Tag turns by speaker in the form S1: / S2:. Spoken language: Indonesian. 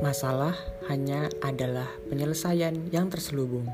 S1: Masalah hanya adalah penyelesaian yang terselubung.